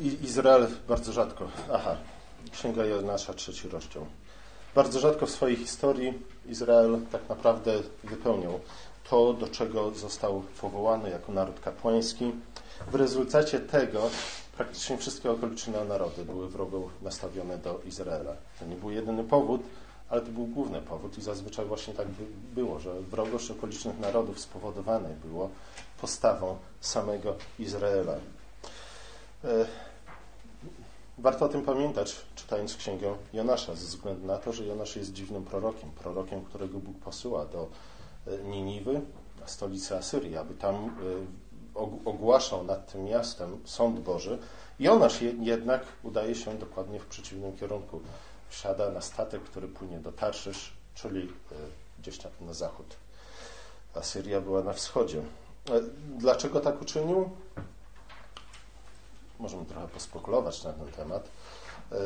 Izrael bardzo rzadko. Aha, Księga Jonasza, trzeci rozdział. Bardzo rzadko w swojej historii Izrael tak naprawdę wypełniał to, do czego został powołany jako naród kapłański. W rezultacie tego praktycznie wszystkie okoliczne narody były wrogo nastawione do Izraela. To nie był jedyny powód, ale to był główny powód i zazwyczaj właśnie tak by było, że wrogość okolicznych narodów spowodowana było postawą samego Izraela. E, warto o tym pamiętać, czytając księgę Jonasza, ze względu na to, że Jonasz jest dziwnym prorokiem, prorokiem, którego Bóg posyła do e, Niniwy, stolicy Asyrii, aby tam e, ogłaszał nad tym miastem sąd Boży. Jonasz jednak udaje się dokładnie w przeciwnym kierunku. Wsiada na statek, który płynie do Tarszysz, czyli gdzieś tam na zachód. Asyria była na wschodzie. Dlaczego tak uczynił? Możemy trochę pospekulować na ten temat. E,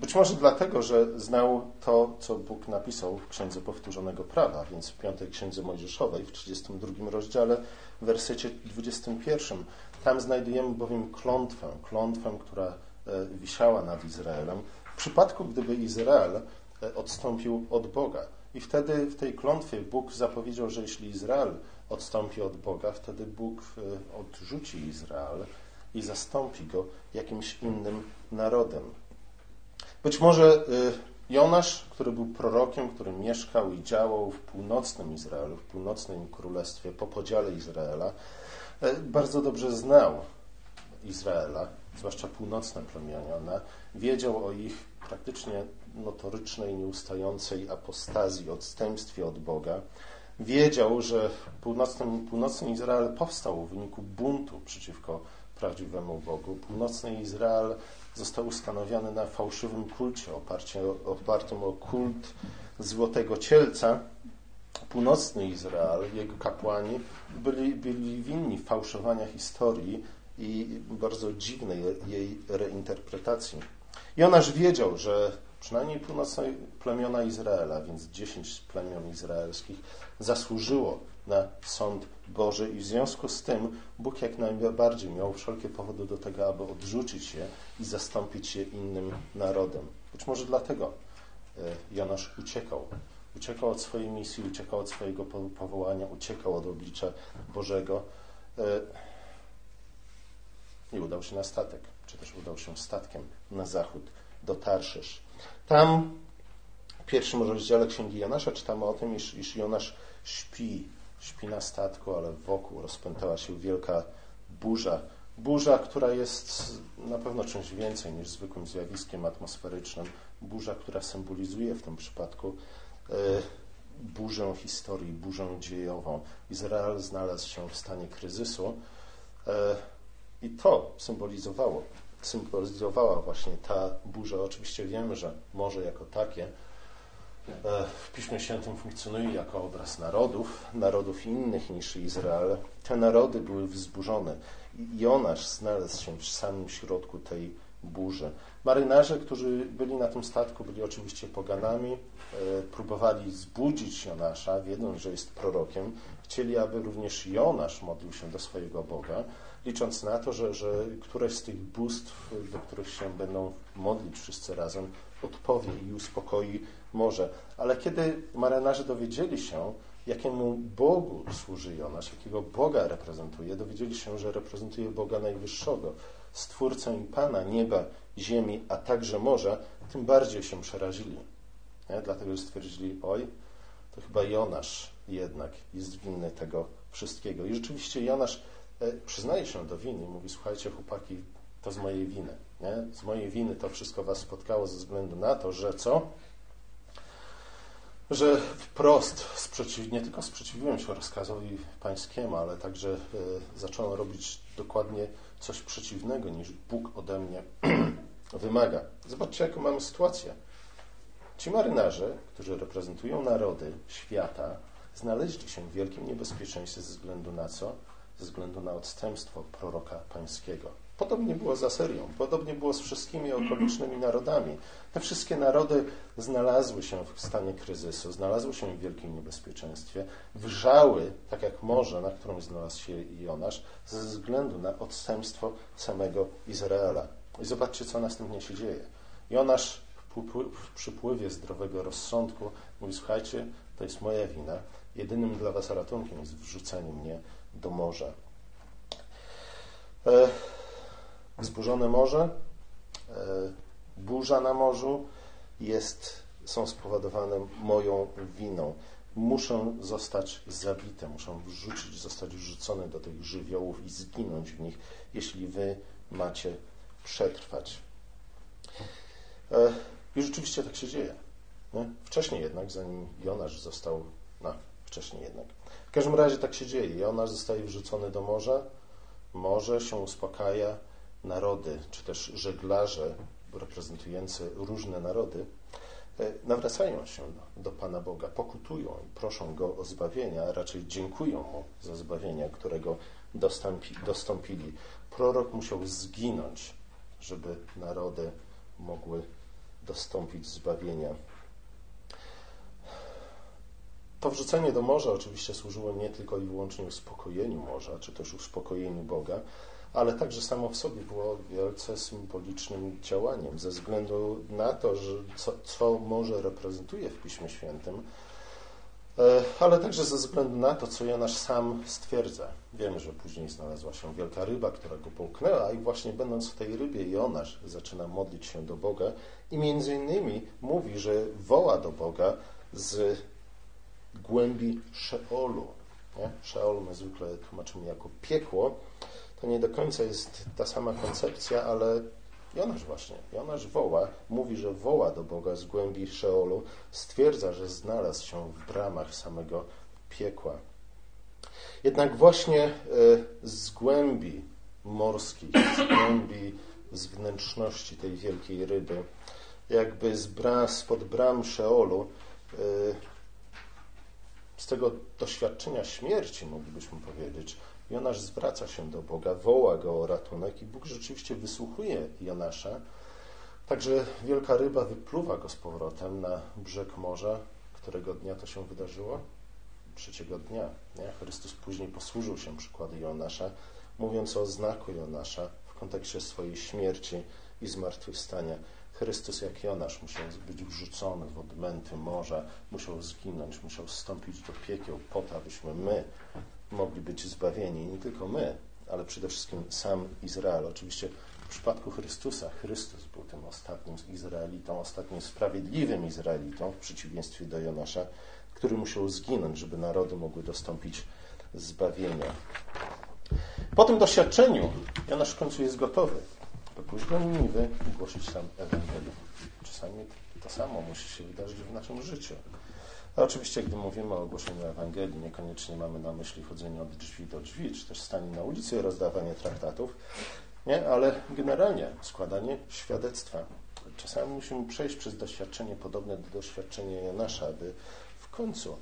być może dlatego, że znał to, co Bóg napisał w Księdze Powtórzonego Prawa, więc w piątej Księdze Mojżeszowej, w 32 rozdziale, w wersecie 21. Tam znajdujemy bowiem klątwę, klątwę, która e, wisiała nad Izraelem, w przypadku, gdyby Izrael e, odstąpił od Boga. I wtedy w tej klątwie Bóg zapowiedział, że jeśli Izrael odstąpi od Boga, wtedy Bóg odrzuci Izrael i zastąpi go jakimś innym narodem. Być może y, Jonasz, który był prorokiem, który mieszkał i działał w północnym Izraelu, w północnym królestwie, po podziale Izraela, y, bardzo dobrze znał Izraela, zwłaszcza północne plemiona, wiedział o ich praktycznie notorycznej, nieustającej apostazji, odstępstwie od Boga. Wiedział, że północny, północny Izrael powstał w wyniku buntu przeciwko prawdziwemu Bogu. Północny Izrael został ustanowiony na fałszywym kulcie opartym o kult Złotego Cielca. Północny Izrael, jego kapłani byli, byli winni fałszowania historii i bardzo dziwnej jej reinterpretacji. Jonasz wiedział, że przynajmniej północne plemiona Izraela, więc dziesięć plemion izraelskich, zasłużyło na sąd Boży i w związku z tym Bóg jak najbardziej miał wszelkie powody do tego, aby odrzucić je i zastąpić je innym narodem. Być może dlatego e, Jonasz uciekał. Uciekał od swojej misji, uciekał od swojego powołania, uciekał od oblicza Bożego i udał się na statek, czy też udał się statkiem na zachód do Tarszysz. Tam w pierwszym rozdziale Księgi Jonasza czytamy o tym, iż, iż Jonasz śpi śpi na statku, ale wokół rozpętała się wielka burza. Burza, która jest na pewno czymś więcej niż zwykłym zjawiskiem atmosferycznym. Burza, która symbolizuje w tym przypadku e, burzę historii, burzę dziejową. Izrael znalazł się w stanie kryzysu e, i to symbolizowało, symbolizowała właśnie ta burza. Oczywiście wiemy, że morze jako takie E, w Piśmie Świętym funkcjonuje jako obraz narodów, narodów innych niż Izrael. Te narody były wzburzone i Jonasz znalazł się w samym środku tej burzy. Marynarze, którzy byli na tym statku, byli oczywiście poganami, e, próbowali zbudzić Jonasza, wiedząc, że jest prorokiem. Chcieli, aby również Jonasz modlił się do swojego Boga, licząc na to, że, że któreś z tych bóstw, do których się będą modlić wszyscy razem, odpowie i uspokoi morze. Ale kiedy marynarze dowiedzieli się, jakiemu Bogu służy Jonasz, jakiego Boga reprezentuje, dowiedzieli się, że reprezentuje Boga Najwyższego, Stwórcę i Pana nieba, ziemi, a także morza, tym bardziej się przerazili. Nie? Dlatego stwierdzili, oj, to chyba Jonasz jednak jest winny tego wszystkiego. I rzeczywiście Jonasz przyznaje się do winy i mówi, słuchajcie chłopaki, to z mojej winy. Nie? Z mojej winy to wszystko was spotkało ze względu na to, że co? że wprost sprzeciw, nie tylko sprzeciwiłem się rozkazowi pańskiemu, ale także y, zacząłem robić dokładnie coś przeciwnego niż Bóg ode mnie wymaga. Zobaczcie, jaką mamy sytuację. Ci marynarze, którzy reprezentują narody świata, znaleźli się w wielkim niebezpieczeństwie ze względu na co? Ze względu na odstępstwo proroka pańskiego. Podobnie było z Asyrią, podobnie było z wszystkimi okolicznymi narodami. Te wszystkie narody znalazły się w stanie kryzysu, znalazły się w wielkim niebezpieczeństwie, wrzały, tak jak morze, na którym znalazł się Jonasz, ze względu na odstępstwo samego Izraela. I zobaczcie, co następnie się dzieje. Jonasz w przypływie zdrowego rozsądku mówi, słuchajcie, to jest moja wina, jedynym dla was ratunkiem jest wrzucenie mnie do morza. E, wzburzone morze, e, burza na morzu jest, są spowodowane moją winą. Muszą zostać zabite, muszą wrzucić, zostać wrzucone do tych żywiołów i zginąć w nich, jeśli wy macie przetrwać. E, I rzeczywiście tak się dzieje. Nie? Wcześniej jednak, zanim Jonasz został, no wcześniej jednak. Każdym razie tak się dzieje. Jonasz zostaje wrzucony do morza, morze się uspokaja, narody, czy też żeglarze reprezentujący różne narody, e, nawracają się do Pana Boga, pokutują i proszą Go o zbawienie, a raczej dziękują Mu za zbawienie, którego dostąpi, dostąpili. Prorok musiał zginąć, żeby narody mogły dostąpić zbawienia. To wrzucenie do morza oczywiście służyło nie tylko i wyłącznie uspokojeniu morza, czy też uspokojeniu Boga, ale także samo w sobie było wielce symbolicznym działaniem, ze względu na to, że co, co morze reprezentuje w Piśmie Świętym, e, ale także ze względu na to, co Jonasz sam stwierdza. Wiemy, że później znalazła się wielka ryba, która go połknęła i właśnie będąc w tej rybie Jonasz zaczyna modlić się do Boga i między innymi mówi, że woła do Boga z głębi Szeolu. Nie? Szeol my zwykle tłumaczymy jako piekło. To nie do końca jest ta sama koncepcja, ale Jonasz właśnie, Jonasz woła, mówi, że woła do Boga z głębi Szeolu, stwierdza, że znalazł się w bramach samego piekła. Jednak właśnie e, z głębi morskich, z głębi, z wnętrzności tej wielkiej ryby, jakby z bram, spod bram Szeolu, e, z tego doświadczenia śmierci, moglibyśmy powiedzieć, Jonasz zwraca się do Boga, woła go o ratunek i Bóg rzeczywiście wysłuchuje Jonasza. Także wielka ryba wypluwa go z powrotem na brzeg morza. Którego dnia to się wydarzyło? Trzeciego dnia. Nie? Chrystus później posłużył się przykłady Jonasza, mówiąc o znaku Jonasza w kontekście swojej śmierci i zmartwychwstania. Chrystus jak Jonasz musiał być wrzucony w odmęty morza, musiał zginąć, musiał wstąpić do piekieł po to, abyśmy my mogli być zbawieni. Nie tylko my, ale przede wszystkim sam Izrael. Oczywiście w przypadku Chrystusa, Chrystus był tym ostatnim Izraelitą, ostatnim sprawiedliwym Izraelitą, w przeciwieństwie do Jonasza, który musiał zginąć, żeby narody mogły dostąpić zbawienia. Po tym doświadczeniu Jonasz w końcu jest gotowy i głosić tam Ewangelium. Czasami to samo musi się wydarzyć w naszym życiu. A oczywiście, gdy mówimy o ogłoszeniu Ewangelii, niekoniecznie mamy na myśli chodzenie od drzwi do drzwi, czy też stanie na ulicy i rozdawanie traktatów, nie? ale generalnie składanie świadectwa. Czasami musimy przejść przez doświadczenie podobne do doświadczenia Jonasza, aby w końcu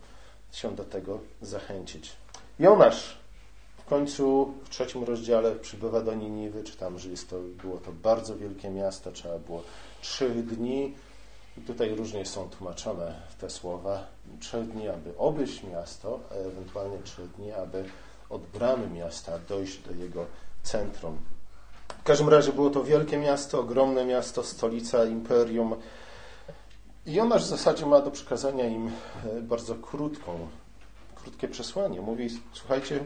się do tego zachęcić. Jonasz końcu w trzecim rozdziale przybywa do Niniwy, czytam, że jest to, było to bardzo wielkie miasto, trzeba było trzy dni i tutaj różnie są tłumaczone te słowa. Trzy dni, aby obejść miasto, a ewentualnie trzy dni, aby od bramy miasta dojść do jego centrum. W każdym razie było to wielkie miasto, ogromne miasto, stolica imperium. I Jonasz w zasadzie ma do przekazania im e, bardzo krótką, krótkie przesłanie. Mówi, słuchajcie,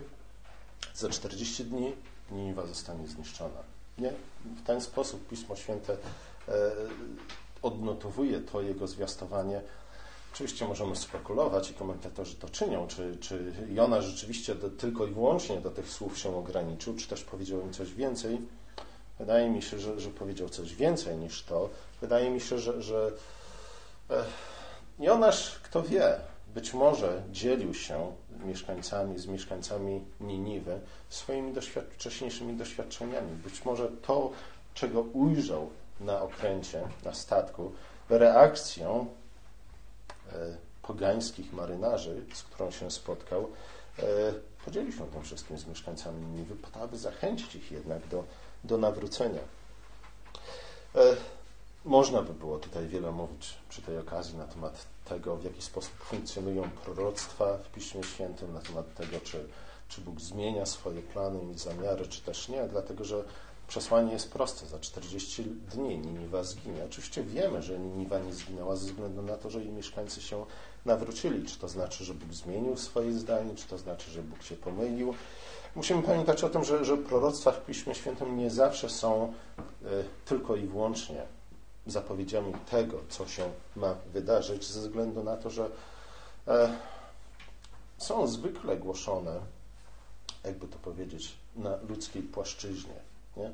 za 40 dni Niniwa zostanie zniszczona. Nie? W ten sposób Pismo Święte e, odnotowuje to jego zwiastowanie. Oczywiście możemy spekulować i komentatorzy to czynią, czy, czy Jona rzeczywiście do, tylko i wyłącznie do tych słów się ograniczył, czy też powiedział im coś więcej. Wydaje mi się, że, że powiedział coś więcej niż to. Wydaje mi się, że, że e, Jonasz, kto wie, być może dzielił się mieszkańcami, z mieszkańcami Niniwy swoimi doświad wcześniejszymi doświadczeniami. Być może to, czego ujrzał na okręcie, na statku, reakcją e, pogańskich marynarzy, z którą się spotkał, podzielił się tym wszystkim z mieszkańcami Niniwy, po to, aby zachęcić ich jednak do, do nawrócenia. Można by było tutaj wiele mówić przy tej okazji na temat tego, w jaki sposób funkcjonują proroctwa w Piśmie Świętym, na temat tego, czy, czy Bóg zmienia swoje plany i zamiary, czy też nie, dlatego że przesłanie jest proste. Za 40 dni Niniwa zginie. Oczywiście wiemy, że Niniwa nie zginęła ze względu na to, że jej mieszkańcy się nawrócili. Czy to znaczy, że Bóg zmienił swoje zdanie, czy to znaczy, że Bóg się pomylił. Musimy pamiętać o tym, że, że proroctwa w Piśmie Świętym nie zawsze są y, tylko i wyłącznie zapowiedziami tego, co się ma wydarzyć, ze względu na to, że e, są zwykle głoszone, jakby to powiedzieć, na ludzkiej płaszczyźnie. Nie?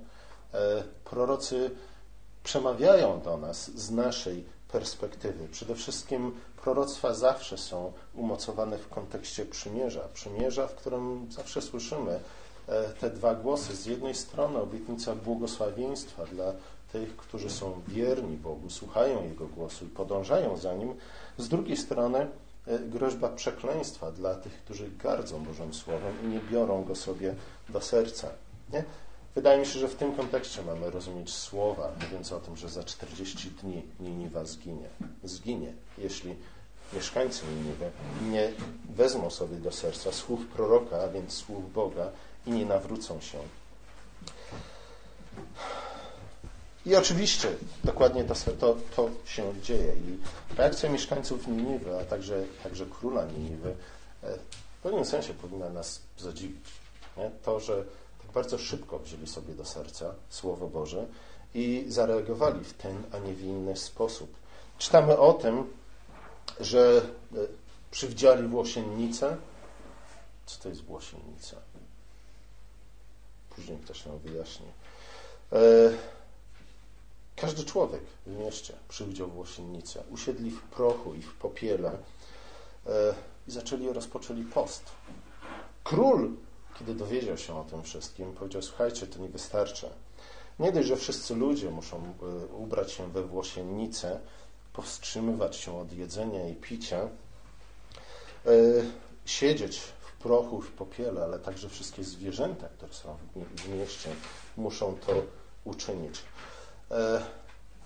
E, prorocy przemawiają do nas z naszej perspektywy. Przede wszystkim proroctwa zawsze są umocowane w kontekście przymierza. Przymierza, w którym zawsze słyszymy e, te dwa głosy. Z jednej strony obietnica błogosławieństwa dla tych, którzy są wierni Bogu, słuchają Jego głosu i podążają za Nim. Z drugiej strony e, groźba przekleństwa dla tych, którzy gardzą Bożym Słowem i nie biorą go sobie do serca. Nie? Wydaje mi się, że w tym kontekście mamy rozumieć słowa, mówiąc o tym, że za 40 dni Niniwa zginie. Zginie, jeśli mieszkańcy Niniwy nie wezmą sobie do serca słów proroka, a więc słów Boga i nie nawrócą się. I oczywiście dokładnie to, to, to się dzieje. I reakcja mieszkańców Niniwy, a także, także króla Niniwy e, w pewnym sensie powinna nas zadziwić. Nie? To, że tak bardzo szybko wzięli sobie do serca Słowo Boże i zareagowali w ten, a nie w inny sposób. Czytamy o tym, że e, przywdziali włosiennicę. Co to jest włosiennica? Później ktoś nam wyjaśni. E, każdy człowiek w mieście przywdział włosiennicę. Usiedli w prochu i w popiele e, i zaczęli, rozpoczęli post. Król, kiedy dowiedział się o tym wszystkim, powiedział, słuchajcie, to nie wystarczy. Nie dość, że wszyscy ludzie muszą e, ubrać się we włosiennicę, powstrzymywać się od jedzenia i picia, e, siedzieć w prochu, w popiele, ale także wszystkie zwierzęta, które są w mieście, muszą to uczynić. E,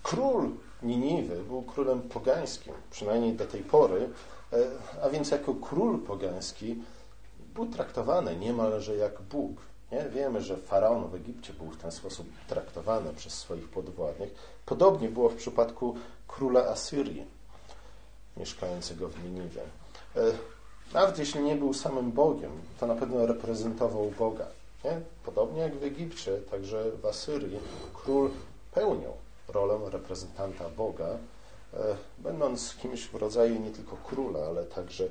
król Niniwy był królem pogańskim, przynajmniej do tej pory, e, a więc jako król pogański był traktowany niemalże jak Bóg. Nie? Wiemy, że faraon w Egipcie był w ten sposób traktowany przez swoich podwładnych. Podobnie było w przypadku króla Asyrii, mieszkającego w Niniwie. E, nawet jeśli nie był samym Bogiem, to na pewno reprezentował Boga. Nie? Podobnie jak w Egipcie, także w Asyrii król pełnią rolę reprezentanta Boga, e, będąc kimś w rodzaju nie tylko króla, ale także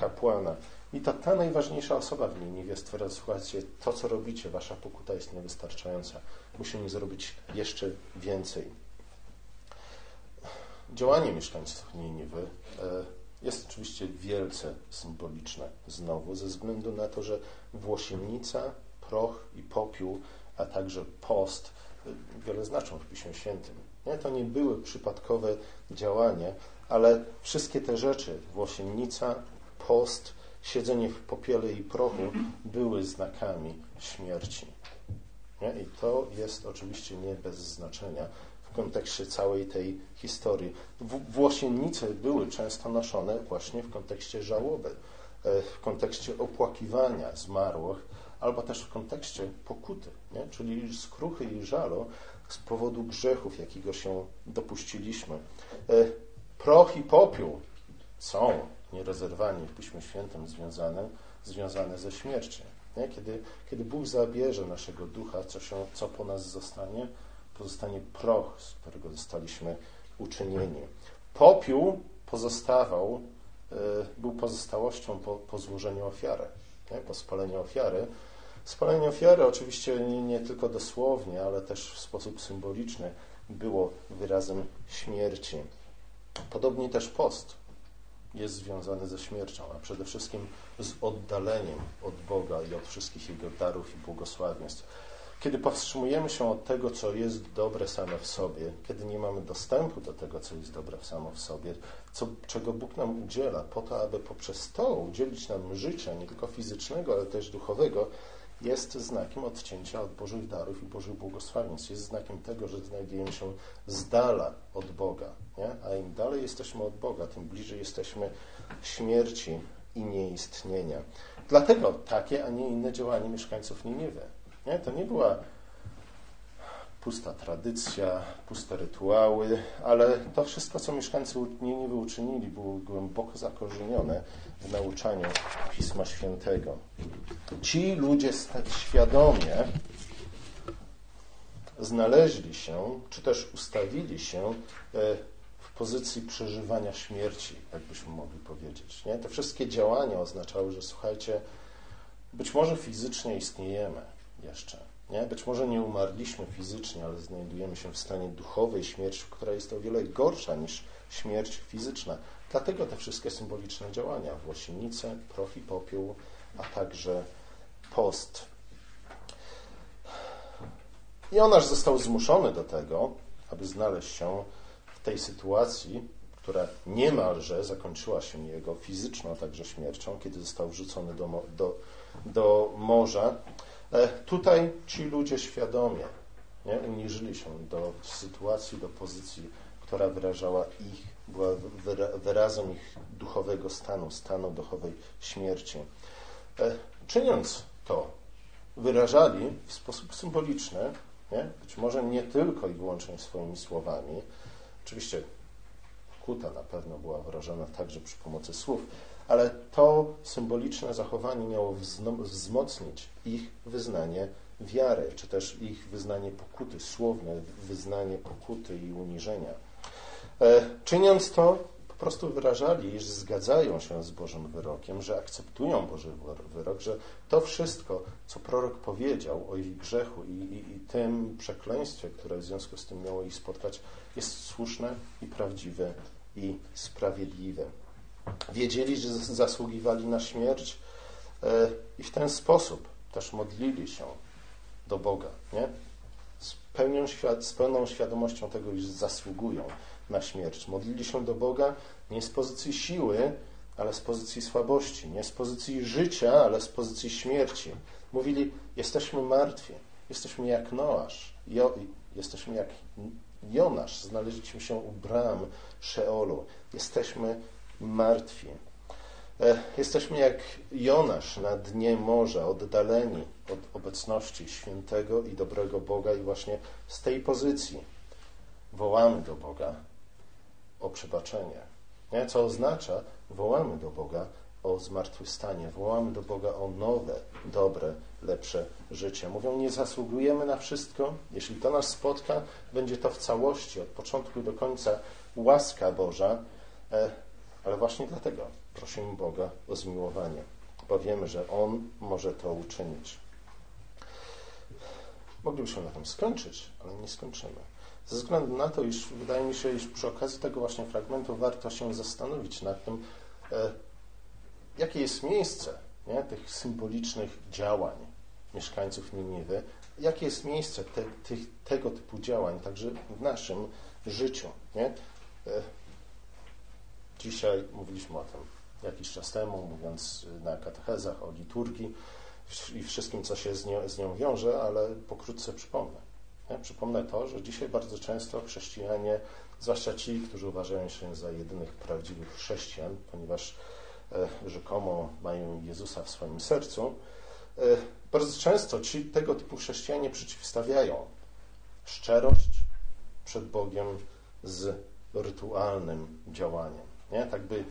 kapłana. I to ta najważniejsza osoba w Niniwie stwierdza, słuchajcie, to co robicie, wasza pokuta jest niewystarczająca. Musimy zrobić jeszcze więcej. Działanie mieszkańców Niniwy e, jest oczywiście wielce symboliczne znowu, ze względu na to, że włosiennica, proch i popiół, a także post wiele znaczą w Piśmie Świętym. Nie? To nie były przypadkowe działania, ale wszystkie te rzeczy, włosiennica, post, siedzenie w popiele i prochu, były znakami śmierci. Nie? I to jest oczywiście nie bez znaczenia w kontekście całej tej historii. Włosiennice były często noszone właśnie w kontekście żałoby, e, w kontekście opłakiwania zmarłych, albo też w kontekście pokuty, nie? czyli skruchy i żalu z powodu grzechów, jakiego się dopuściliśmy. E, proch i popiół są nierozerwanie w Piśmie Świętym związane, związane ze śmiercią. Nie? Kiedy, kiedy Bóg zabierze naszego ducha, co, się, co po nas zostanie? Pozostanie proch, z którego zostaliśmy uczynieni. Popiół pozostawał, e, był pozostałością po, po złożeniu ofiary, nie? po spaleniu ofiary, Spalenie ofiary oczywiście nie, nie, tylko dosłownie, ale też w sposób symboliczny było wyrazem śmierci. Podobnie też post jest związany ze śmiercią, a przede wszystkim z oddaleniem od Boga i od wszystkich Jego darów i błogosławieństw. kiedy powstrzymujemy się od tego, co jest dobre same w sobie, kiedy nie mamy dostępu do tego, co jest dobre samo w sobie, co, czego Bóg nam udziela, po to, aby poprzez to udzielić nam życia, nie tylko fizycznego, ale też duchowego, jest znakiem odcięcia od Bożych darów i Bożych błogosławieństw. Jest znakiem tego, że znajdujemy się z dala od Boga. Nie? A im dalej jesteśmy od Boga, tym bliżej jesteśmy śmierci i nieistnienia. Dlatego takie, a nie inne działanie mieszkańców Niniwy. Nie? To nie była pusta tradycja, puste rytuały, ale to wszystko, co mieszkańcy Niniwy uczynili, było głęboko zakorzenione w nauczaniu Pisma Świętego. Ci ludzie świadomie znaleźli się, czy też ustawili się e, w pozycji przeżywania śmierci, jakbyśmy mogli powiedzieć. Nie? Te wszystkie działania oznaczały, że słuchajcie, być może fizycznie istniejemy jeszcze. Nie? Być może nie umarliśmy fizycznie, ale znajdujemy się w stanie duchowej śmierci, która jest o wiele gorsza niż śmierć fizyczna. Dlatego te wszystkie symboliczne działania, włosienice, profi popiół, a także post. I Jonasz został zmuszony do tego, aby znaleźć się w tej sytuacji, która niemalże zakończyła się jego fizyczną także śmiercią, kiedy został wrzucony do, do, do morza. E, tutaj ci ludzie świadomie nie, uniżyli się do sytuacji, do pozycji, która wyrażała ich, była wyrazem ich duchowego stanu, stanu duchowej śmierci. E, czyniąc to, wyrażali w sposób symboliczny, nie, być może nie tylko i wyłącznie swoimi słowami, oczywiście kuta na pewno była wyrażona także przy pomocy słów, ale to symboliczne zachowanie miało wzmocnić ich wyznanie wiary, czy też ich wyznanie pokuty, słowne wyznanie pokuty i uniżenia. E, czyniąc to, po prostu wyrażali, iż zgadzają się z Bożym wyrokiem, że akceptują Boży wyrok, że to wszystko, co prorok powiedział o ich grzechu i, i, i tym przekleństwie, które w związku z tym miało ich spotkać, jest słuszne i prawdziwe i sprawiedliwe. Wiedzieli, że zasługiwali na śmierć e, i w ten sposób też modlili się do Boga, nie? Z, pełnią, z pełną świadomością tego, iż zasługują na śmierć. Modlili się do Boga nie z pozycji siły, ale z pozycji słabości, nie z pozycji życia, ale z pozycji śmierci. Mówili, jesteśmy martwi, jesteśmy jak Noasz, jo, jesteśmy jak Jonasz, znaleźliśmy się u bram Szeolu, jesteśmy martwi. E, jesteśmy jak Jonasz na dnie morza, oddaleni od obecności świętego i dobrego Boga, i właśnie z tej pozycji wołamy do Boga o przebaczenie. Nie? Co oznacza, wołamy do Boga o zmartwychwstanie, wołamy do Boga o nowe, dobre, lepsze życie. Mówią, nie zasługujemy na wszystko. Jeśli to nas spotka, będzie to w całości, od początku do końca łaska Boża, e, ale właśnie dlatego prosimy Boga o zmiłowanie, bo wiemy, że On może to uczynić. Moglibyśmy na tym skończyć, ale nie skończymy. Ze względu na to, iż wydaje mi się, iż przy okazji tego właśnie fragmentu warto się zastanowić nad tym, e, jakie jest miejsce nie, tych symbolicznych działań mieszkańców Niniwy, jakie jest miejsce te, tych, tego typu działań także w naszym życiu. Nie? E, Dzisiaj mówiliśmy o tym jakiś czas temu, mówiąc na katechezach o liturgii i wszystkim, co się z nią, z nią wiąże, ale pokrótce przypomnę. Przypomnę to, że dzisiaj bardzo często chrześcijanie, zwłaszcza ci, którzy uważają się za jedynych prawdziwych chrześcijan, ponieważ e, rzekomo mają Jezusa w swoim sercu, e, bardzo często ci tego typu chrześcijanie przeciwstawiają szczerość przed Bogiem z rytualnym działaniem. Nie? Tak by,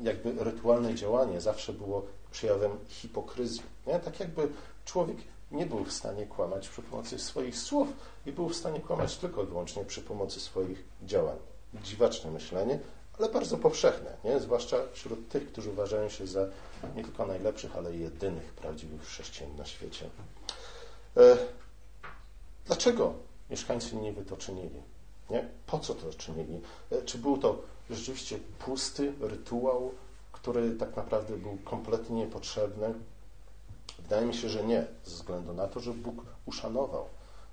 jakby rytualne działanie zawsze było przejawem hipokryzji. Nie? Tak jakby człowiek nie był w stanie kłamać przy pomocy swoich słów i był w stanie kłamać tylko i wyłącznie przy pomocy swoich działań. Dziwaczne myślenie, ale bardzo powszechne, nie? zwłaszcza wśród tych, którzy uważają się za nie tylko najlepszych, ale jedynych prawdziwych chrześcijan na świecie. E, dlaczego mieszkańcy Niwy to czynili? Nie? Po co to czynili? E, czy był to rzeczywiście pusty rytuał, który tak naprawdę był kompletnie niepotrzebny? Wydaje mi się, że nie, ze względu na to, że Bóg uszanował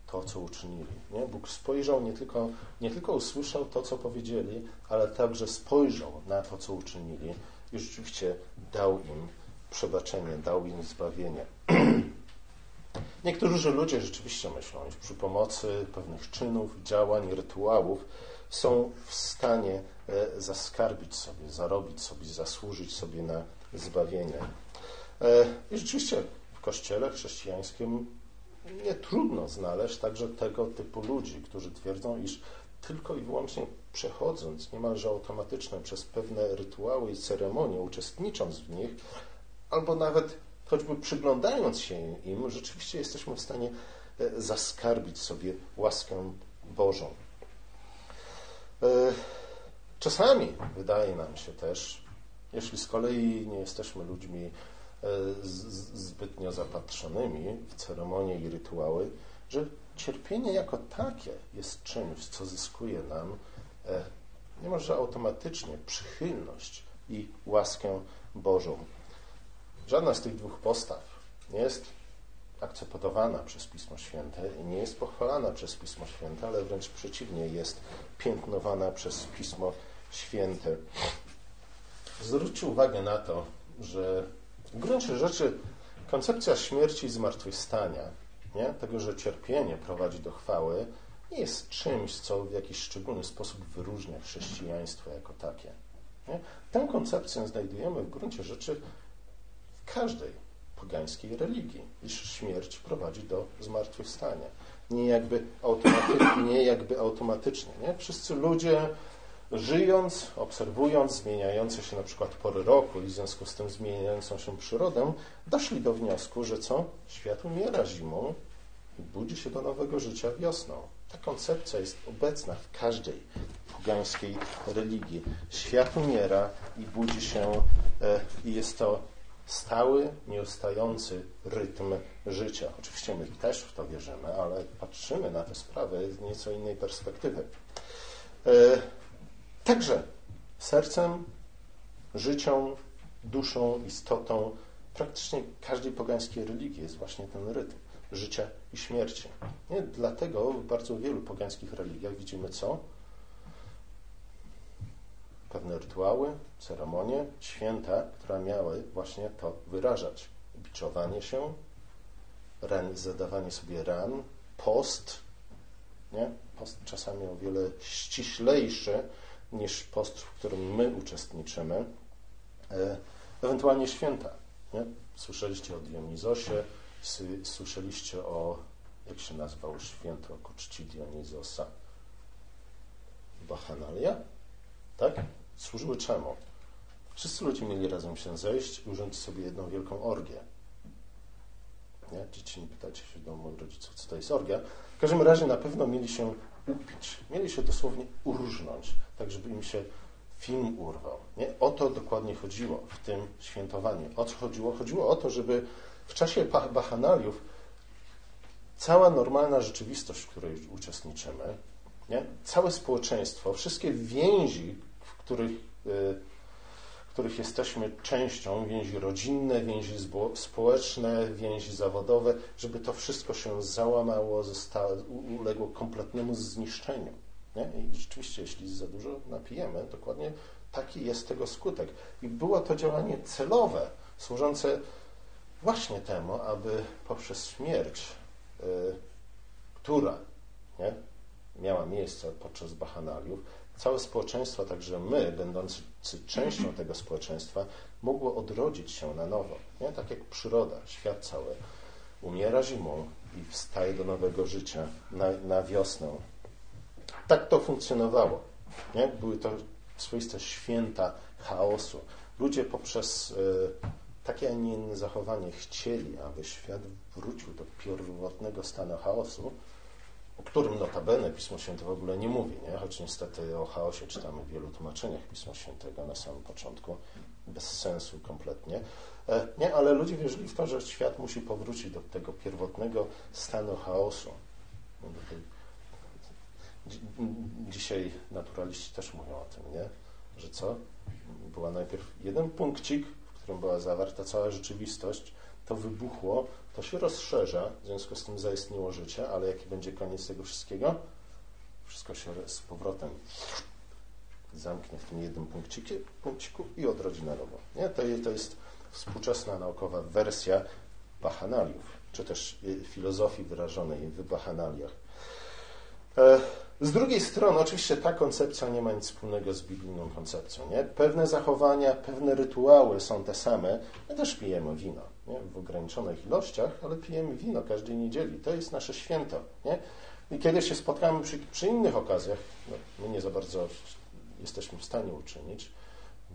to, co uczynili. Nie? Bóg spojrzał, nie tylko, nie tylko usłyszał to, co powiedzieli, ale także spojrzał na to, co uczynili i rzeczywiście dał im przebaczenie, dał im zbawienie. Niektórzy ludzie rzeczywiście myślą, że przy pomocy pewnych czynów, działań, rytuałów są w stanie e, zaskarbić sobie, zarobić sobie, zasłużyć sobie na zbawienie. E, I rzeczywiście w kościele chrześcijańskim nie trudno znaleźć także tego typu ludzi, którzy twierdzą, iż tylko i wyłącznie przechodząc niemalże automatycznie przez pewne rytuały i ceremonie, uczestnicząc w nich, albo nawet choćby przyglądając się im, rzeczywiście jesteśmy w stanie e, zaskarbić sobie łaskę Bożą. E, czasami wydaje nam się też, jeśli z kolei nie jesteśmy ludźmi e, zbytnio zapatrzonymi w ceremonie i rytuały, że cierpienie jako takie jest czymś, co zyskuje nam niemalże automatycznie przychylność i łaskę Bożą. Żadna z tych dwóch postaw nie jest akceptowana przez Pismo Święte i nie jest pochwalana przez Pismo Święte, ale wręcz przeciwnie, jest piętnowana przez Pismo Święte. Zwróćcie uwagę na to, że w gruncie rzeczy koncepcja śmierci i zmartwychwstania, nie? tego, że cierpienie prowadzi do chwały, nie jest czymś, co w jakiś szczególny sposób wyróżnia chrześcijaństwo jako takie. Nie? Tę koncepcję znajdujemy w gruncie rzeczy każdej pogańskiej religii, iż śmierć prowadzi do zmartwychwstania. Nie jakby, automaty, nie jakby automatycznie. Nie? Wszyscy ludzie żyjąc, obserwując zmieniające się na przykład pory roku i w związku z tym zmieniającą się przyrodę, doszli do wniosku, że co? Świat umiera zimą i budzi się do nowego życia wiosną. Ta koncepcja jest obecna w każdej pogańskiej religii. Świat umiera i budzi się e, i jest to stały, nieustający rytm życia. Oczywiście my też w to wierzymy, ale patrzymy na tę sprawę z nieco innej perspektywy. E, także sercem, życią, duszą, istotą praktycznie każdej pogańskiej religii jest właśnie ten rytm życia i śmierci. Nie? Dlatego w bardzo wielu pogańskich religiach widzimy co? Pewne rytuały, ceremonie, święta, które miały właśnie to wyrażać. Biczowanie się, ran, zadawanie sobie ran, post, nie? post czasami o wiele ściślejszy niż post, w którym my uczestniczymy, e, ewentualnie święta. Nie? Słyszeliście o Dionizosie, słyszeliście o, jak się nazywał święto ku czci Dionizosa? Bachanalia? Tak? Służyły czemu? Wszyscy ludzie mieli razem się zejść i urządzić sobie jedną wielką orgię. Nie? Dzieci nie pytacie się do moich rodziców, co to jest orgia. W każdym razie na pewno mieli się upić. Mieli się dosłownie urżnąć, tak żeby im się film urwał. Nie? O to dokładnie chodziło w tym świętowaniu. O co chodziło? Chodziło o to, żeby w czasie bachanaliów cała normalna rzeczywistość, w której uczestniczymy, nie? całe społeczeństwo, wszystkie więzi, których, y, których jesteśmy częścią, więzi rodzinne, więzi społeczne, więzi zawodowe, żeby to wszystko się załamało, zostało, uległo kompletnemu zniszczeniu. Nie? I rzeczywiście, jeśli za dużo napijemy, dokładnie taki jest tego skutek. I było to działanie celowe, służące właśnie temu, aby poprzez śmierć, y, która nie, miała miejsce podczas bachanaliów, całe społeczeństwo, także my, będący częścią tego społeczeństwa, mogło odrodzić się na nowo. Nie? Tak jak przyroda, świat cały umiera zimą i wstaje do nowego życia na, na wiosnę. Tak to funkcjonowało. Nie? Były to swoiste święta chaosu. Ludzie poprzez y, takie, a nie inne zachowanie chcieli, aby świat wrócił do pierwotnego stanu chaosu, o którym notabene Pismo Święte w ogóle nie mówi, nie? choć niestety o chaosie czytamy w wielu tłumaczeniach Pisma Świętego na samym początku, bez sensu kompletnie. E, nie, ale ludzie wierzyli w to, że świat musi powrócić do tego pierwotnego stanu chaosu. Dzisiaj naturaliści też mówią o tym, nie? że co? Była najpierw jeden punkcik, w którym była zawarta cała rzeczywistość, to wybuchło, to się rozszerza, w związku z tym zaistniło życie, ale jaki będzie koniec tego wszystkiego? Wszystko się z powrotem zamknie w tym jednym punkciku, punkciku i odrodzi na nowo. Nie? To, to jest współczesna naukowa wersja bachanaliów, czy też y, filozofii wyrażonej w bachanaliach. E, z drugiej strony, oczywiście ta koncepcja nie ma nic wspólnego z biblijną koncepcją. Nie? Pewne zachowania, pewne rytuały są te same. My też pijemy wino nie? w ograniczonych ilościach, ale pijemy wino każdej niedzieli. To jest nasze święto. Nie? I kiedy się spotkamy przy, przy innych okazjach, no, my nie za bardzo jesteśmy w stanie uczynić,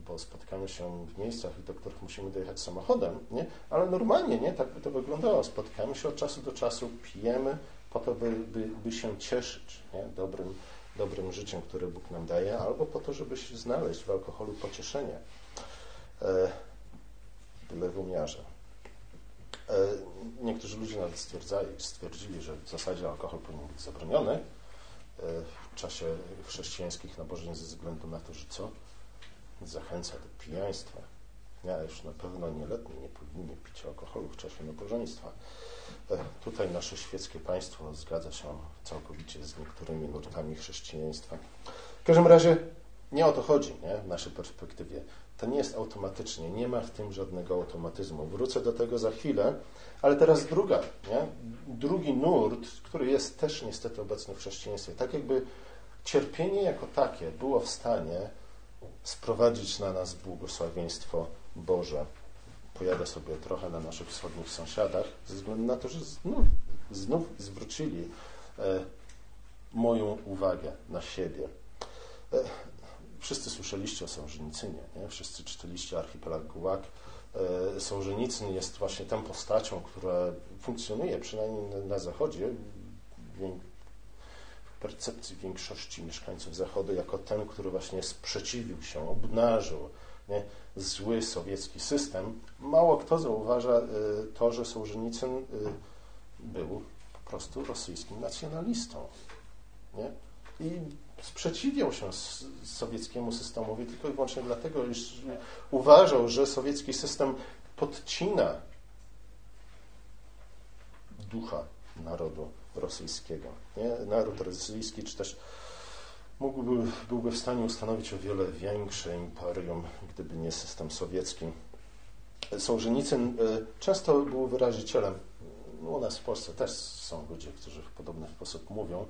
bo spotykamy się w miejscach, do których musimy dojechać samochodem, nie? ale normalnie nie, tak by to wyglądało. Spotykamy się od czasu do czasu, pijemy po to, by, by, by się cieszyć nie? Dobrym, dobrym życiem, które Bóg nam daje, albo po to, żeby się znaleźć w alkoholu pocieszenie. E, byle w umiarze. E, niektórzy ludzie nawet stwierdzili, że w zasadzie alkohol powinien być zabroniony e, w czasie chrześcijańskich nabożeństw ze względu na to, że co? Zachęca do pijaństwa. Ja już na pewno nieletni nie powinni pić alkoholu w czasie nabożeństwa. E, tutaj nasze świeckie państwo zgadza się całkowicie z niektórymi nurtami chrześcijaństwa. W każdym razie nie o to chodzi nie? w naszej perspektywie. To nie jest automatycznie, nie ma w tym żadnego automatyzmu. Wrócę do tego za chwilę, ale teraz druga, nie? drugi nurt, który jest też niestety obecny w chrześcijaństwie. Tak jakby cierpienie jako takie było w stanie sprowadzić na nas błogosławieństwo Boże. Pojadę sobie trochę na naszych wschodnich sąsiadach, ze względu na to, że znów, znów zwrócili e, moją uwagę na siebie. E, wszyscy słyszeliście o Sołżenicynie, nie? wszyscy czytaliście Archipelag Gułak. E, Sołżenicyn jest właśnie tą postacią, która funkcjonuje przynajmniej na Zachodzie w percepcji większości mieszkańców Zachodu jako ten, który właśnie sprzeciwił się, obnażył nie? zły sowiecki system. Mało kto zauważa e, to, że Sołżenicyn e, był po prostu rosyjskim nacjonalistą. Nie? I sprzeciwiał się sowieckiemu systemowi tylko i wyłącznie dlatego, iż uważał, że sowiecki system podcina ducha narodu rosyjskiego. Nie? Naród rosyjski, czy też mógłby, byłby w stanie ustanowić o wiele większe imperium, gdyby nie system sowiecki. Sołżenicyn e, często był wyrazicielem, u nas w Polsce też są ludzie, którzy w podobny sposób mówią,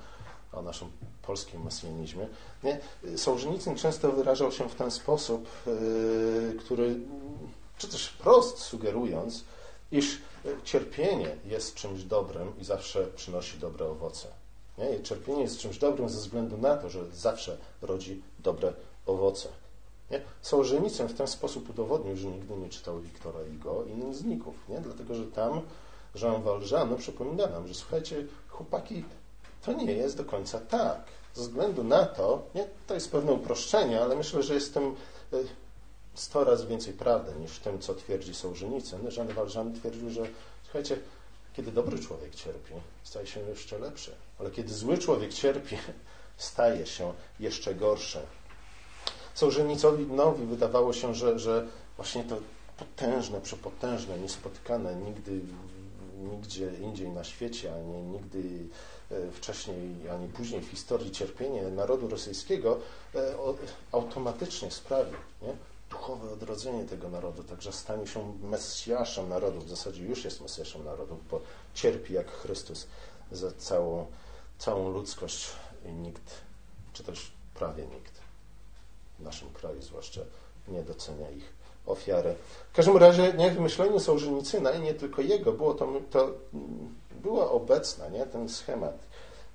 o naszym polskim mesjanizmie. Nie? Sołżenicyn często wyrażał się w ten sposób, yy, który, czy też wprost sugerując, iż cierpienie jest czymś dobrym i zawsze przynosi dobre owoce. Nie? I cierpienie jest czymś dobrym ze względu na to, że zawsze rodzi dobre owoce. Nie? Sołżenicyn w ten sposób udowodnił, że nigdy nie czytał Wiktora Hugo i innych zników, nie? dlatego że tam Jean Valjean przypomina nam, że słuchajcie, chłopaki to nie jest do końca tak. Ze względu na to, nie, to jest pewne uproszczenie, ale myślę, że jest w tym y, sto razy więcej prawdy niż w tym, co twierdzi Sołżenicyn. Jean Valjean twierdził, że słuchajcie, kiedy dobry człowiek cierpi, staje się jeszcze lepszy, ale kiedy zły człowiek cierpi, staje się jeszcze gorszy. Sołżenicowi wydawało się, że, że właśnie to potężne, przepotężne, niespotykane nigdy, nigdzie indziej na świecie, ani nigdy E, wcześniej ani później w historii cierpienie narodu rosyjskiego e, automatycznie sprawi nie? duchowe odrodzenie tego narodu, także stanie się Mesjaszem narodu, w zasadzie już jest Mesjaszem narodu, bo cierpi jak Chrystus za całą, całą ludzkość i nikt, czy też prawie nikt w naszym kraju zwłaszcza nie docenia ich ofiary. W każdym razie nie, w myśleniu Sołżenicyna i nie tylko jego było to, to była obecna, nie, ten schemat.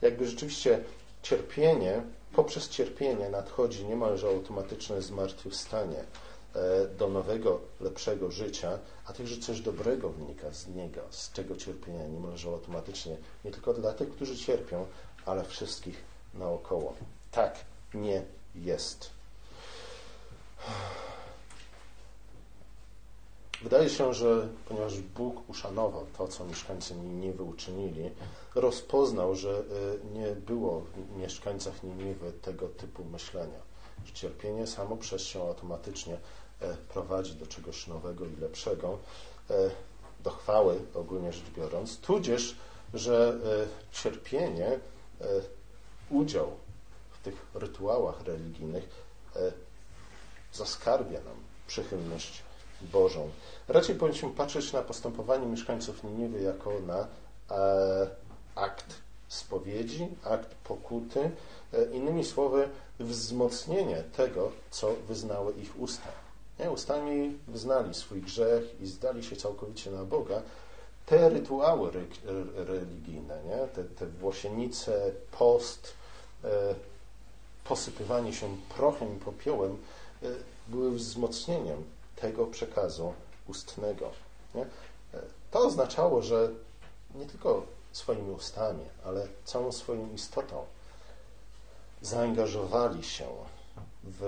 Jakby rzeczywiście cierpienie, poprzez cierpienie nadchodzi niemalże automatyczne zmartwychwstanie e, do nowego, lepszego życia, a także coś dobrego wynika z niego, z tego cierpienia niemalże automatycznie, nie tylko dla tych, którzy cierpią, ale wszystkich naokoło. Tak nie jest. Wydaje się, że ponieważ Bóg uszanował to, co mieszkańcy Niniwy uczynili, rozpoznał, że y, nie było w mieszkańcach Niniwy tego typu myślenia, że cierpienie samo przez się automatycznie e, prowadzi do czegoś nowego i lepszego. E, do chwały, ogólnie rzecz biorąc, tudzież, że cierpienie, udział w tych rytuałach religijnych zaskarbia nam przychylność Bożą. Raczej powinniśmy patrzeć na postępowanie mieszkańców Niniwy jako na e, akt spowiedzi, akt pokuty, e, innymi słowy, wzmocnienie tego, co wyznały ich usta. Nie? Ustami wyznali swój grzech i zdali się całkowicie na Boga. Te rytuały re, religijne, nie? Te, te włosienice, post, e, posypywanie się prochem i popiołem e, były wzmocnieniem tego przekazu ustnego. Nie? To oznaczało, że nie tylko swoimi ustami, ale całą swoją istotą zaangażowali się w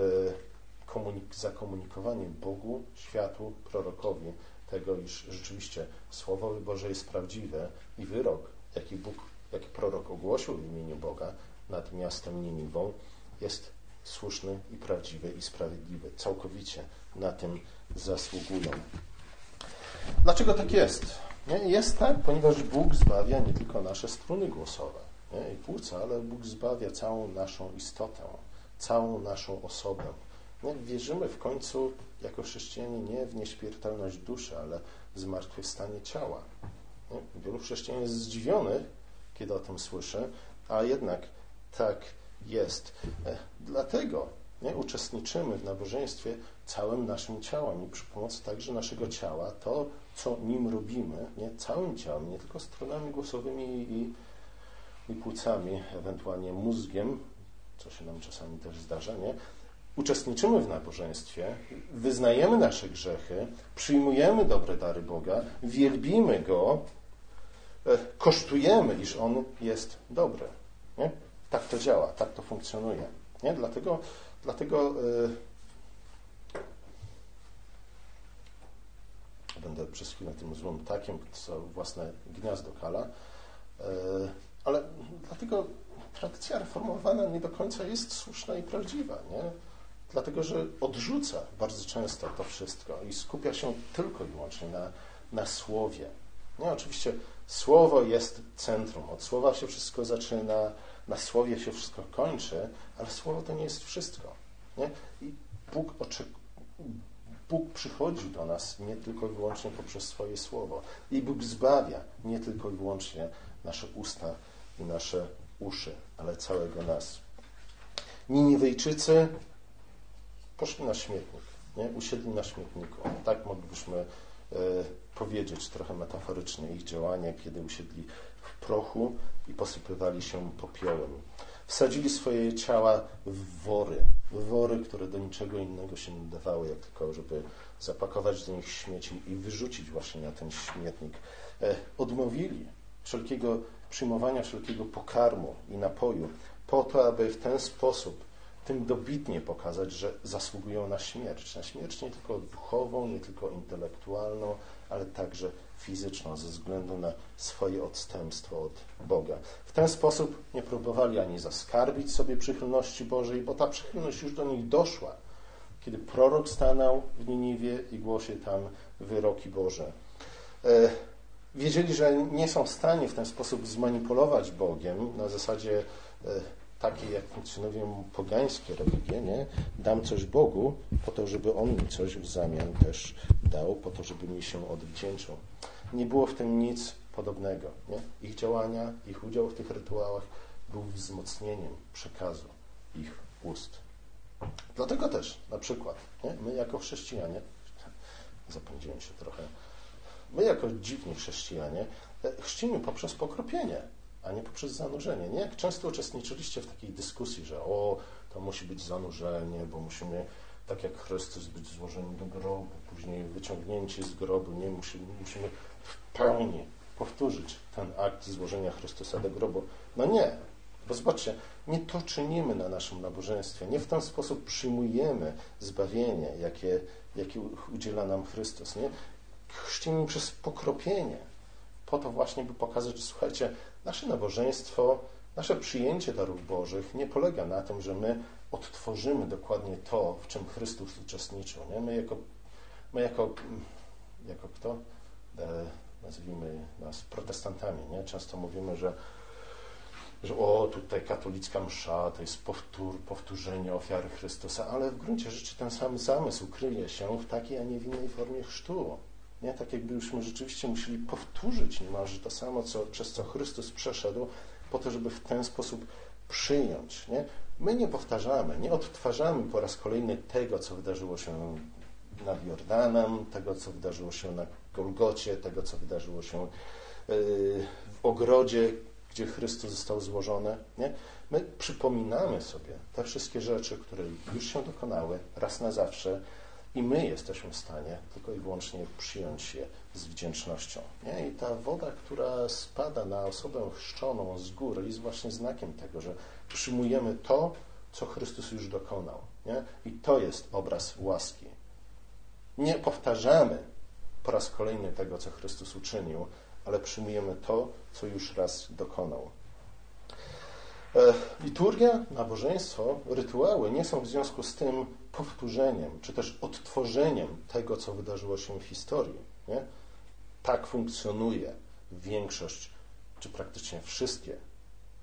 komunik- zakomunikowanie Bogu, światu, prorokowi tego, iż rzeczywiście Słowo Boże jest prawdziwe i wyrok, jaki Bóg, jaki prorok ogłosił w imieniu Boga nad miastem Niniwą, jest słuszny i prawdziwy i sprawiedliwy. Całkowicie na tym zasługują. Dlaczego tak jest? Nie? Jest tak, ponieważ Bóg zbawia nie tylko nasze struny głosowe nie? i płuca, ale Bóg zbawia całą naszą istotę, całą naszą osobę. Nie? Wierzymy w końcu jako chrześcijanie nie w nieśmiertelność duszy, ale w zmartwychwstanie ciała. Nie? Wielu chrześcijan jest zdziwionych, kiedy o tym słyszy, a jednak tak jest. E, dlatego nie? uczestniczymy w nabożeństwie całym naszym ciałem i przy pomocy także naszego ciała, to, co nim robimy, nie? całym ciałem, nie tylko stronami głosowymi i, i płucami, ewentualnie mózgiem, co się nam czasami też zdarza, nie? uczestniczymy w nabożeństwie, wyznajemy nasze grzechy, przyjmujemy dobre dary Boga, wielbimy Go, e, kosztujemy, iż On jest dobry. Nie? Tak to działa, tak to funkcjonuje. Nie? Dlatego, dlatego yy, będę przez chwilę tym złym ptakiem, co własne gniazdo kala, yy, ale dlatego tradycja reformowana nie do końca jest słuszna i prawdziwa, nie? Dlatego, że odrzuca bardzo często to wszystko i skupia się tylko i wyłącznie na, na słowie. Nie, oczywiście słowo jest centrum. Od słowa się wszystko zaczyna, na słowie się wszystko kończy, ale słowo to nie jest wszystko. Nie? I Bóg, Bóg przychodzi do nas nie tylko i wyłącznie poprzez swoje słowo. I Bóg zbawia nie tylko i wyłącznie nasze usta i nasze uszy, ale całego nas. Niniwejczycy poszli na śmietnik, nie? usiedli na śmietniku. Tak moglibyśmy e, powiedzieć trochę metaforycznie ich działanie, kiedy usiedli prochu i posypywali się popiołem. Wsadzili swoje ciała w wory, w wory, które do niczego innego się nie dawały, jak tylko, żeby zapakować do nich śmieci i wyrzucić właśnie na ten śmietnik. E, odmówili wszelkiego przyjmowania wszelkiego pokarmu i napoju, po to, aby w ten sposób tym dobitnie pokazać, że zasługują na śmierć. Na śmierć nie tylko duchową, nie tylko intelektualną, ale także fizyczną, ze względu na swoje odstępstwo od Boga. W ten sposób nie próbowali ani zaskarbić sobie przychylności Bożej, bo ta przychylność już do nich doszła, kiedy prorok stanął w Niniwie i głosił tam wyroki Boże. E, wiedzieli, że nie są w stanie w ten sposób zmanipulować Bogiem na zasadzie takie, jak funkcjonują pogańskie religie, nie? dam coś Bogu, po to, żeby On mi coś w zamian też dał, po to, żeby mi się odwdzięczył. Nie było w tym nic podobnego. Nie? Ich działania, ich udział w tych rytuałach był wzmocnieniem przekazu ich ust. Dlatego też, na przykład, nie? my jako chrześcijanie, zapędziłem się trochę, my jako dziwni chrześcijanie e, chrzcimy poprzez pokropienie a nie poprzez zanurzenie. Nie jak często uczestniczyliście w takiej dyskusji, że o, to musi być zanurzenie, bo musimy, tak jak Chrystus, być złożeni do grobu, później wyciągnięci z grobu, nie musimy, musimy w pełni powtórzyć ten akt złożenia Chrystusa do grobu. No nie, bo zobaczcie, nie to czynimy na naszym nabożeństwie, nie w ten sposób przyjmujemy zbawienie, jakie, jakie udziela nam Chrystus. Nie? Chrzcimy przez pokropienie, po to właśnie, by pokazać, że słuchajcie, Nasze nabożeństwo, nasze przyjęcie darów Bożych nie polega na tym, że my odtworzymy dokładnie to, w czym Chrystus uczestniczył. Nie? My jako, my jako, jako kto? E, nazwijmy nas protestantami. Nie? Często mówimy, że, że o, tutaj katolicka msza to jest powtór, powtórzenie ofiary Chrystusa, ale w gruncie rzeczy ten sam zamysł kryje się w takiej, a nie w innej formie chrztu. Nie? Tak jakbyśmy rzeczywiście musieli powtórzyć niemalże to samo, co, przez co Chrystus przeszedł, po to, żeby w ten sposób przyjąć. Nie? My nie powtarzamy, nie odtwarzamy po raz kolejny tego, co wydarzyło się nad Jordanem, tego, co wydarzyło się na Golgocie, tego, co wydarzyło się yy, w ogrodzie, gdzie Chrystus został złożony. Nie? My przypominamy sobie te wszystkie rzeczy, które już się dokonały raz na zawsze i my jesteśmy w stanie tylko i wyłącznie przyjąć je z wdzięcznością. Nie? I ta woda, która spada na osobę chrzczoną z góry, jest właśnie znakiem tego, że przyjmujemy to, co Chrystus już dokonał. Nie? I to jest obraz łaski. Nie powtarzamy po raz kolejny tego, co Chrystus uczynił, ale przyjmujemy to, co już raz dokonał. E, liturgia, nabożeństwo, rytuały nie są w związku z tym powtórzeniem, czy też odtworzeniem tego, co wydarzyło się w historii. Nie? Tak funkcjonuje większość, czy praktycznie wszystkie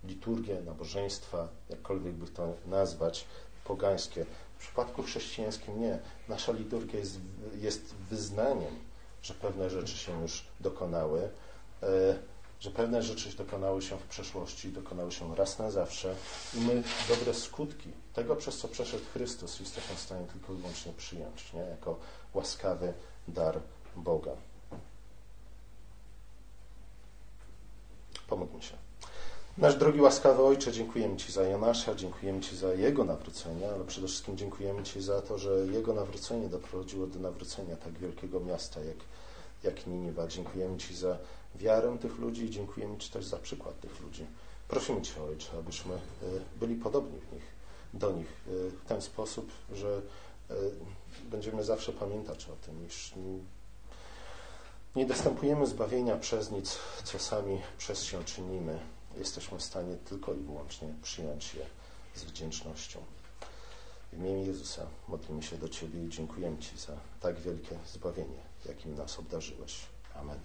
liturgie, nabożeństwa, jakkolwiek by to nazwać, pogańskie. W przypadku chrześcijańskim nie. Nasza liturgia jest, jest wyznaniem, że pewne rzeczy się już dokonały, e, że pewne rzeczy dokonały się w przeszłości, dokonały się raz na zawsze i my dobre skutki tego, przez co przeszedł Chrystus, jesteśmy w stanie tylko i wyłącznie przyjąć, nie? jako łaskawy dar Boga. Pomódlmy się. Nasz drogi łaskawy Ojcze, dziękujemy Ci za Jonasza, dziękujemy Ci za jego nawrócenie, ale przede wszystkim dziękujemy Ci za to, że jego nawrócenie doprowadziło do nawrócenia tak wielkiego miasta jak, jak Niniwa. Dziękujemy Ci za wiarę tych ludzi i dziękujemy Ci też za przykład tych ludzi. Prosimy Cię, Ojcze, abyśmy e, byli podobni w nich, do nich e, w ten sposób, że e, będziemy zawsze pamiętać o tym, iż nie dostępujemy zbawienia przez nic, co sami przez się czynimy. Jesteśmy w stanie tylko i wyłącznie przyjąć je z wdzięcznością. W imieniu Jezusa modlimy się do Ciebie i dziękujemy Ci za tak wielkie zbawienie, jakim nas obdarzyłeś. Amen.